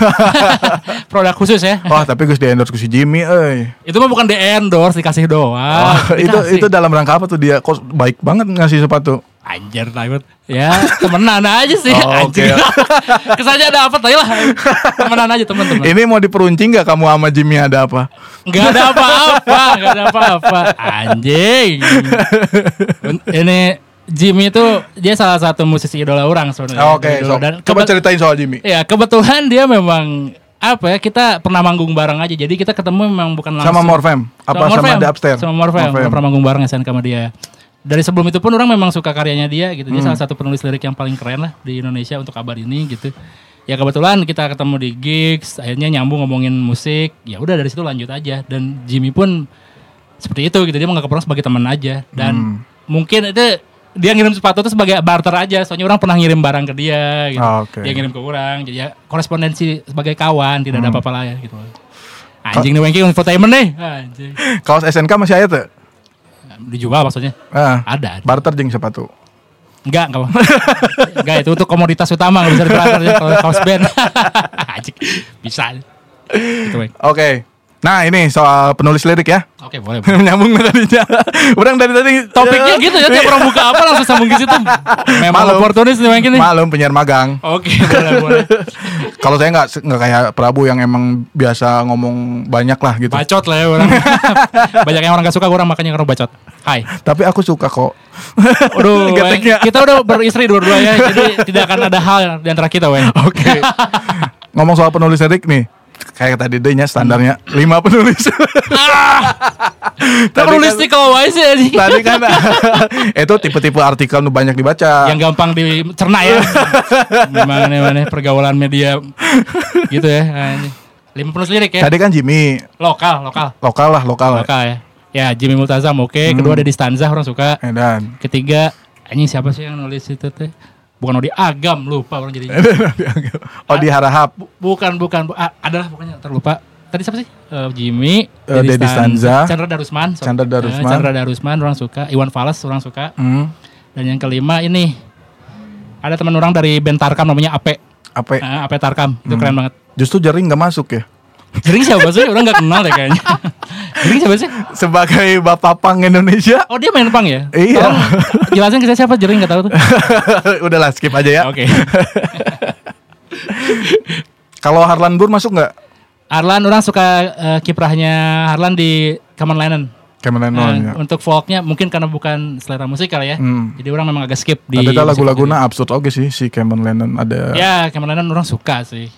produk khusus ya. Wah, tapi gus di endorse si Jimmy, euy. Itu mah bukan di endorse, dikasih doang. Itu Dikasih. itu dalam rangka apa tuh dia? Kok baik banget ngasih sepatu? Anjir Taiwan Ya temenan aja sih Oh. Anjir Kesannya ada apa tadi lah Temenan aja teman-teman Ini mau diperuncing gak kamu sama Jimmy ada apa? Gak ada apa-apa Gak ada apa-apa Anjing Ini Jimmy itu Dia salah satu musisi idola orang sebenarnya Oke, Idola. so, Dan coba ceritain soal Jimmy. Ya kebetulan dia memang apa ya kita pernah manggung bareng aja jadi kita ketemu memang bukan langsung Sama Morfem? Apa sama The Upstairs? sama Morfem, Morfem. pernah manggung bareng SNK sama dia dari sebelum itu pun orang memang suka karyanya dia gitu Hmm. dia salah satu penulis lirik yang paling keren lah di Indonesia untuk kabar ini gitu ya kebetulan kita ketemu di gigs akhirnya nyambung ngomongin musik ya udah dari situ lanjut aja dan Jimmy pun seperti itu gitu dia menganggap orang sebagai teman aja dan Hmm. mungkin itu dia ngirim sepatu itu sebagai barter aja. Soalnya orang pernah ngirim barang ke dia gitu. Ah, oke. dia ngirim ke orang jadi ya korespondensi sebagai kawan tidak ada Hmm. apa-apa lah ya gitu. Anjing nih Wengki infotainment nih. Anjing. Kaos SNK masih ada tuh? dijual maksudnya? Ah, ada barter jeung sepatu. enggak enggak. Enggak itu untuk komoditas utama nggak bisa diperakar ya kalau kaos band. Anjing bisa. Gitu Oke. Nah, ini soal penulis lirik ya. oke boleh, boleh. Nyambung tadinya. Orang dari tadi topiknya gitu ya tiap orang buka apa langsung sambung ke situ memang Malu. oportunis nih nih Malum penyiar magang. oke boleh boleh Kalau saya nggak nggak kayak Prabu yang emang biasa ngomong banyak lah gitu. bacot lah ya orang banyak yang orang gak suka orang makanya orang bacot hai Tapi aku suka kok. Aduh, kita udah beristri dua-dua ya, jadi tidak akan ada hal di antara kita. Oke. Ngomong soal penulis lirik nih. Kayak tadi deh nya standarnya lima penulis. Perlu kan- listi kalau wae sih anjing. Tadi kan itu tipe-tipe artikel nu banyak dibaca. Yang gampang dicerna ya. Gimana mana pergaulan media gitu ya. Lima penulis lirik ya. Tadi kan Jimmy Lokal, lokal. lokal lah lokal. Lokal ya. Ya, Jimmy Multazam oke, kedua Deddy Stanza orang suka. Edan. Ketiga, anjing siapa sih yang nulis itu teh? Bukan Odi Agam, lupa orang jadi. oh di harahap. Bukan, bukan. Bu- ah, adalah pokoknya terlupa. tadi siapa sih? Eh, Jimmy, Eh, Deddy Stanza. Chandra Darusman. sorry. Chandra Darusman. Eh, Chandra Darusman orang suka, Iwan Fals orang suka. Hmm. Dan yang kelima ini ada teman orang dari band Tarkam namanya Ape. Apa? Eh, Ape Tarkam. Itu Hmm. keren banget. Justru jaring nggak masuk ya? Jering siapa sih? Orang nggak kenal deh kayaknya. Jering siapa sih? Sebagai bapak pang Indonesia. Oh dia main pang ya? Iya. Tolong jelasin ke saya siapa Jering nggak tahu tuh. Udahlah skip aja ya. Oke. Kalau Harlan Bur masuk nggak? Arlan orang suka eh, kiprahnya Harlan di Common Lennon. Cameron Nah, ya. untuk folknya mungkin karena bukan selera musik kali ya. Hmm. Jadi orang memang agak skip di musik lagu-laguna absurd oke sih si Cameron Lennon ada Ya, Common Lennon orang suka sih.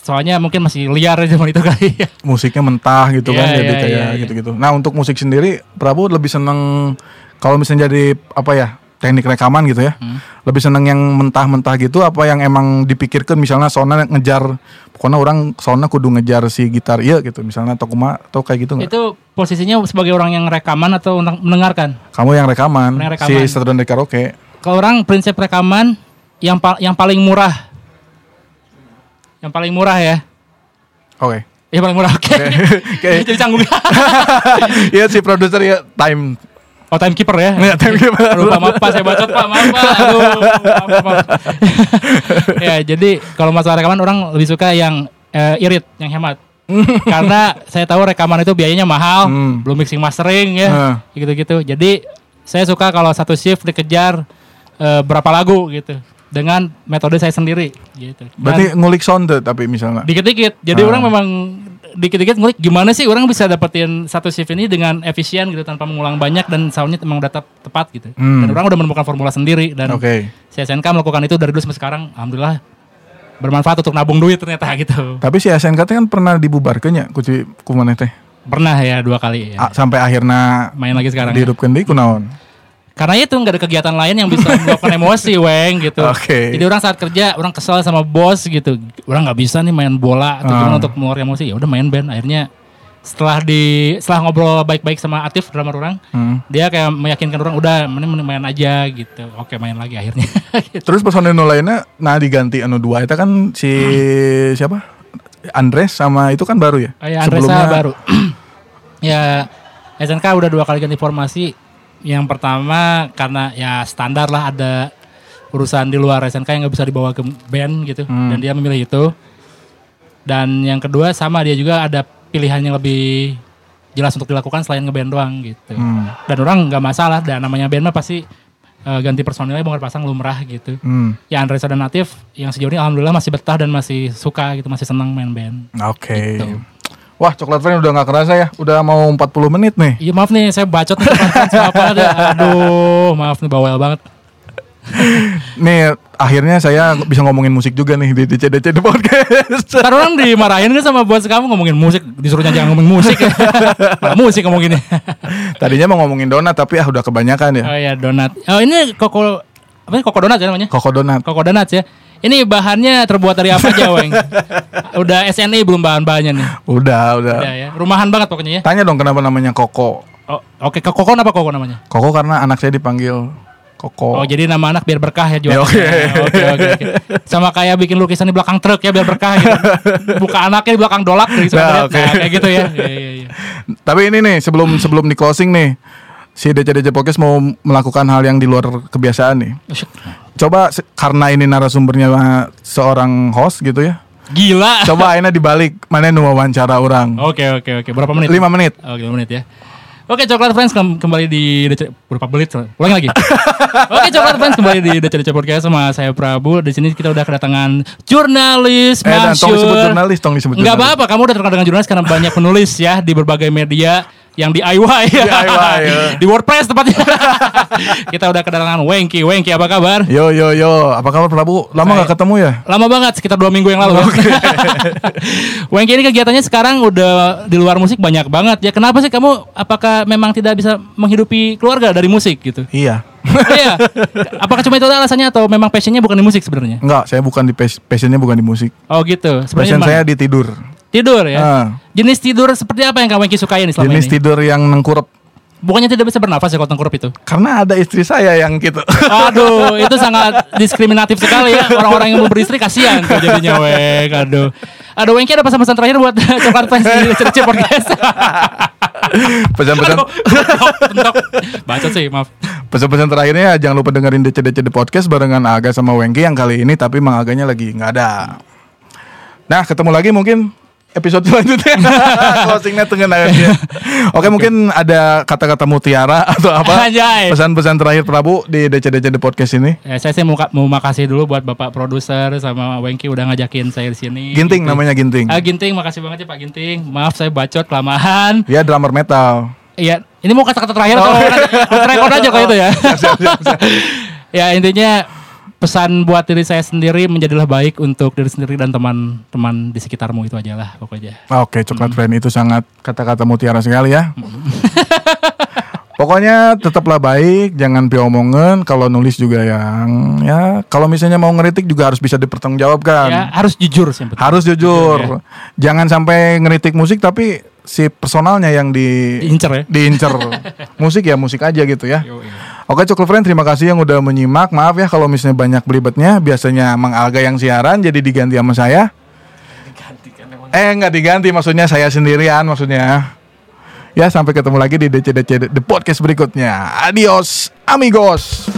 Soalnya mungkin masih liar zaman itu kali ya. musiknya mentah gitu Iya, kan jadi iya, kayak iya, iya. gitu-gitu. Nah untuk musik sendiri Prabu lebih seneng kalau misalnya jadi apa ya teknik rekaman gitu ya, Hmm. lebih seneng yang mentah-mentah gitu apa yang emang dipikirkan misalnya soalnya ngejar pokoknya orang soalnya kudu ngejar si gitar iya gitu misalnya atau kuma atau kayak gitu nggak? Itu posisinya sebagai orang yang rekaman atau untuk mendengarkan. Kamu yang rekaman, Yang si rekaman. Saturday Night Karaoke. Kalau orang prinsip rekaman yang pa- yang paling murah. Yang paling murah ya. Oke. Yang paling murah. Oke. Oke. Jadi canggung. Iya si produser ya time. Oh timekeeper ya. Ya, timekeeper. Lupa maaf Pak, saya bacot Pak, maaf Pak. Aduh, maaf, maaf. ya, jadi kalau masalah rekaman orang lebih suka yang eh, irit, yang hemat. Karena saya tahu rekaman itu biayanya mahal, Hmm. belum mixing mastering ya, gitu-gitu. Jadi saya suka kalau satu shift dikejar eh, berapa lagu gitu dengan metode saya sendiri gitu. Dan Berarti ngulik sound tuh, tapi misalnya. dikit-dikit. Jadi Ah. orang memang dikit-dikit ngulik gimana sih orang bisa dapetin satu shift ini dengan efisien gitu tanpa mengulang banyak dan soundnya memang udah tep- tepat gitu. Hmm. Dan orang udah menemukan formula sendiri dan Oke. si SNK melakukan itu dari dulu sampai sekarang alhamdulillah bermanfaat untuk nabung duit ternyata gitu. Tapi si SNK kan pernah dibubarkan ya, kuci kumaneh teh. Pernah ya dua kali ya. A- sampai akhirnya Main lagi sekarang. ya. dihidupkan deui kunaon. Karena itu nggak ada kegiatan lain yang bisa meluapkan emosi, weng gitu. Oke. Jadi orang saat kerja orang kesel sama bos gitu. Orang nggak bisa nih main bola atau Ah. gimana untuk mengeluarkan emosi. Ya udah main band. Akhirnya setelah di setelah ngobrol baik-baik sama Atif drummer orang, Hmm. dia kayak meyakinkan orang udah mending main aja gitu. Oke main lagi akhirnya. Gitu. Terus personil lainnya nah diganti anu dua itu kan si siapa? Andres sama itu kan baru ya? Oh ya Andresa baru. ya SNK udah dua kali ganti formasi. Yang pertama karena ya standar lah ada urusan di luar SNK yang nggak bisa dibawa ke band gitu Hmm. dan dia memilih itu. Dan yang kedua sama dia juga ada pilihan yang lebih jelas untuk dilakukan selain ngeband doang gitu. Hmm. Dan orang nggak masalah dan namanya band mah pasti eh, ganti personilnya bongkar pasang lumrah gitu. Hmm. Ya Andresa dan Natif yang sejauh ini alhamdulillah masih betah dan masih suka gitu, masih senang main band. Oke. Gitu. Wah, coklat friend udah nggak kerasa ya. Udah mau 40 menit nih. Iya maaf nih saya bacot nih apa ada. Aduh, maaf nih bawel banget. Nih, akhirnya saya bisa ngomongin musik juga nih di DCDC The Podcast. Ntar orang dimarahin kan sama bos kamu ngomongin musik, disuruhnya jangan ngomongin musik ya. Malah musik ngomonginnya. Tadinya mau ngomongin donat tapi ah udah kebanyakan ya. oh ya donat. Oh ini koko apa sih koko donat ya namanya? Koko donat. Koko donat ya. Ini bahannya terbuat dari apa aja, Weng? Udah SNI belum bahan-bahannya nih. Udah, udah. Udah ya. Rumahan banget pokoknya ya. Tanya dong kenapa namanya Koko. Oh, oke, koko apa koko namanya? Koko karena anak saya dipanggil Koko. Oh, jadi nama anak biar berkah ya Ya, jualannya. oke. oke, oke. Sama kayak bikin lukisan di belakang truk ya biar berkah gitu. Buka anaknya di belakang dolak dari Nah, nah, oke. kayak gitu ya. Iya, iya, iya. Tapi ini nih sebelum sebelum di closing nih si DCDC Podcast mau melakukan hal yang di luar kebiasaan nih. Coba karena ini narasumbernya seorang host gitu ya. Gila. Coba akhirnya dibalik mana nu wawancara orang. Oke, oke, oke. Berapa menit? 5 menit. Oh, 5 menit ya. Oke, Coklat Friends kem- kembali di DC berapa menit? Ulangi lagi. Oke, Coklat Friends kembali di DC Podcast sama saya Prabu. Di sini kita udah kedatangan jurnalis Eh dan tong disebut jurnalis, tong disebut Enggak jurnalis. apa-apa, kamu udah terkenal dengan jurnalis karena banyak penulis ya di berbagai media yang DIY. DIY, ya. di WordPress tepatnya. kita udah kedatangan Wengki. Wengki apa kabar? Yo yo yo, apa kabar Prabu? Lama Saya- nggak ketemu ya? Lama banget, sekitar dua minggu yang lalu. Wengki ini kegiatannya sekarang udah di luar musik banyak banget ya. Kenapa sih kamu? Apakah memang tidak bisa menghidupi keluarga dari musik gitu? Iya. Iya. Apakah cuma itu alasannya atau memang passionnya bukan di musik sebenarnya? Enggak, saya bukan di pas- passionnya bukan di musik. Oh gitu. Passion Sebenarnya saya di di tidur. Tidur ya. Ah. Jenis tidur seperti apa yang kamu Wengki sukain selama Jenis ini? tidur yang nengkurep. Bukannya tidak bisa bernafas ya kalau tengkurup itu? Karena ada istri saya yang gitu. Aduh, itu sangat diskriminatif sekali ya. Orang-orang yang mau beristri kasihan tuh jadinya, Weng. Aduh. Aduh, Wengki ada pesan-pesan terakhir buat coklat fans di Cerce Podcast. Pesan-pesan. Bacot sih, maaf. pesan-pesan terakhirnya jangan lupa dengerin DC-DC Podcast barengan Aga sama Wengki yang kali ini tapi Mang Aganya lagi nggak ada. Nah, ketemu lagi mungkin episode selanjutnya. Closingnya tengah aja. Oke, mungkin ada kata-kata mutiara atau apa? Pesan-pesan terakhir Prabu di DC-DC The Podcast ini. Ya, saya sih mau, mau makasih dulu buat Bapak produser sama Wengki udah ngajakin saya di sini. Ginting Gitu. namanya Ginting. Ah, Ginting, makasih banget ya Pak Ginting. Maaf saya bacot kelamaan. Dia drummer metal. Iya, ini mau kata-kata terakhir Oh. atau record aja kok itu ya. ya intinya pesan buat diri saya sendiri menjadilah baik untuk diri sendiri dan teman-teman di sekitarmu itu aja lah pokoknya. Oke, coklat friend itu sangat kata-kata mutiara sekali ya. Pokoknya tetaplah baik, jangan piomongan. Kalau nulis juga yang ya, kalau misalnya mau ngeritik juga harus bisa dipertanggungjawabkan. Ya harus jujur sih penting. Harus jujur. ya. Jangan sampai ngeritik musik tapi si personalnya yang di Diincer ya. diincer. musik ya musik aja gitu ya. Yo, yo. Oke Coklat Friend terima kasih yang udah menyimak. Maaf ya kalau misalnya banyak belibetnya. Biasanya Mang Alga yang siaran jadi diganti sama saya. Eh nggak diganti maksudnya saya sendirian maksudnya. Ya sampai ketemu lagi di DC-DC The Podcast berikutnya. Adios amigos.